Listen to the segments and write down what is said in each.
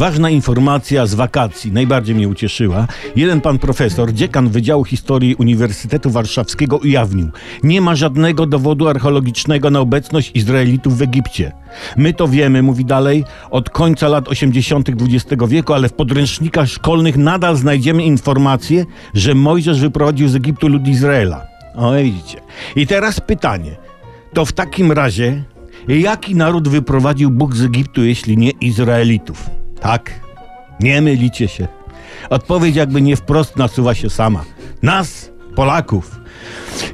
Ważna informacja z wakacji, najbardziej mnie ucieszyła. Jeden pan profesor, dziekan Wydziału Historii Uniwersytetu Warszawskiego ujawnił, nie ma żadnego dowodu archeologicznego na obecność Izraelitów w Egipcie. My to wiemy, mówi dalej, od końca lat 80. XX wieku, ale w podręcznikach szkolnych nadal znajdziemy informacje, że Mojżesz wyprowadził z Egiptu lud Izraela. O, widzicie. I teraz pytanie. To w takim razie, jaki naród wyprowadził Bóg z Egiptu, jeśli nie Izraelitów? Tak, nie mylicie się. Odpowiedź jakby nie wprost nasuwa się sama. Nas, Polaków.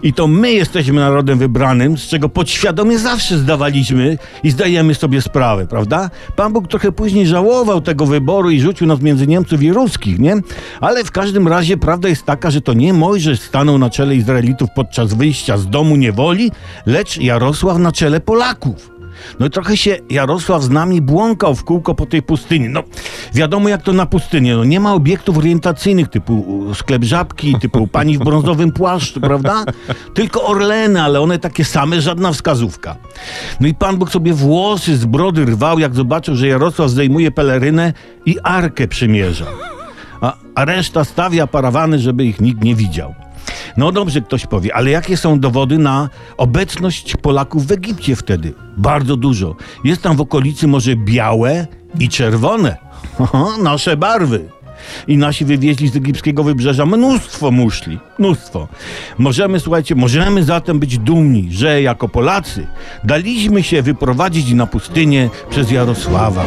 I to my jesteśmy narodem wybranym, z czego podświadomie zawsze zdawaliśmy i zdajemy sobie sprawę, prawda? Pan Bóg trochę później żałował tego wyboru i rzucił nas między Niemców i Ruskich, nie? Ale w każdym razie prawda jest taka, że to nie Mojżesz stanął na czele Izraelitów podczas wyjścia z domu niewoli, lecz Jarosław na czele Polaków. No i trochę się Jarosław z nami błąkał w kółko po tej pustyni. No, wiadomo jak to na pustyni. No, nie ma obiektów orientacyjnych typu sklep żabki, typu pani w brązowym płaszczu, prawda? Tylko orleny, ale one takie same, żadna wskazówka. No i Pan Bóg sobie włosy z brody rwał, jak zobaczył, że Jarosław zdejmuje pelerynę i arkę przymierza. A, a reszta stawia parawany, żeby ich nikt nie widział. No dobrze, ktoś powie, ale jakie są dowody na obecność Polaków w Egipcie wtedy? Bardzo dużo. Jest tam w okolicy morze białe i czerwone. Nasze barwy. I nasi wywieźli z egipskiego wybrzeża mnóstwo muszli. Mnóstwo. Możemy, słuchajcie, możemy zatem być dumni, że jako Polacy daliśmy się wyprowadzić na pustynię przez Jarosława.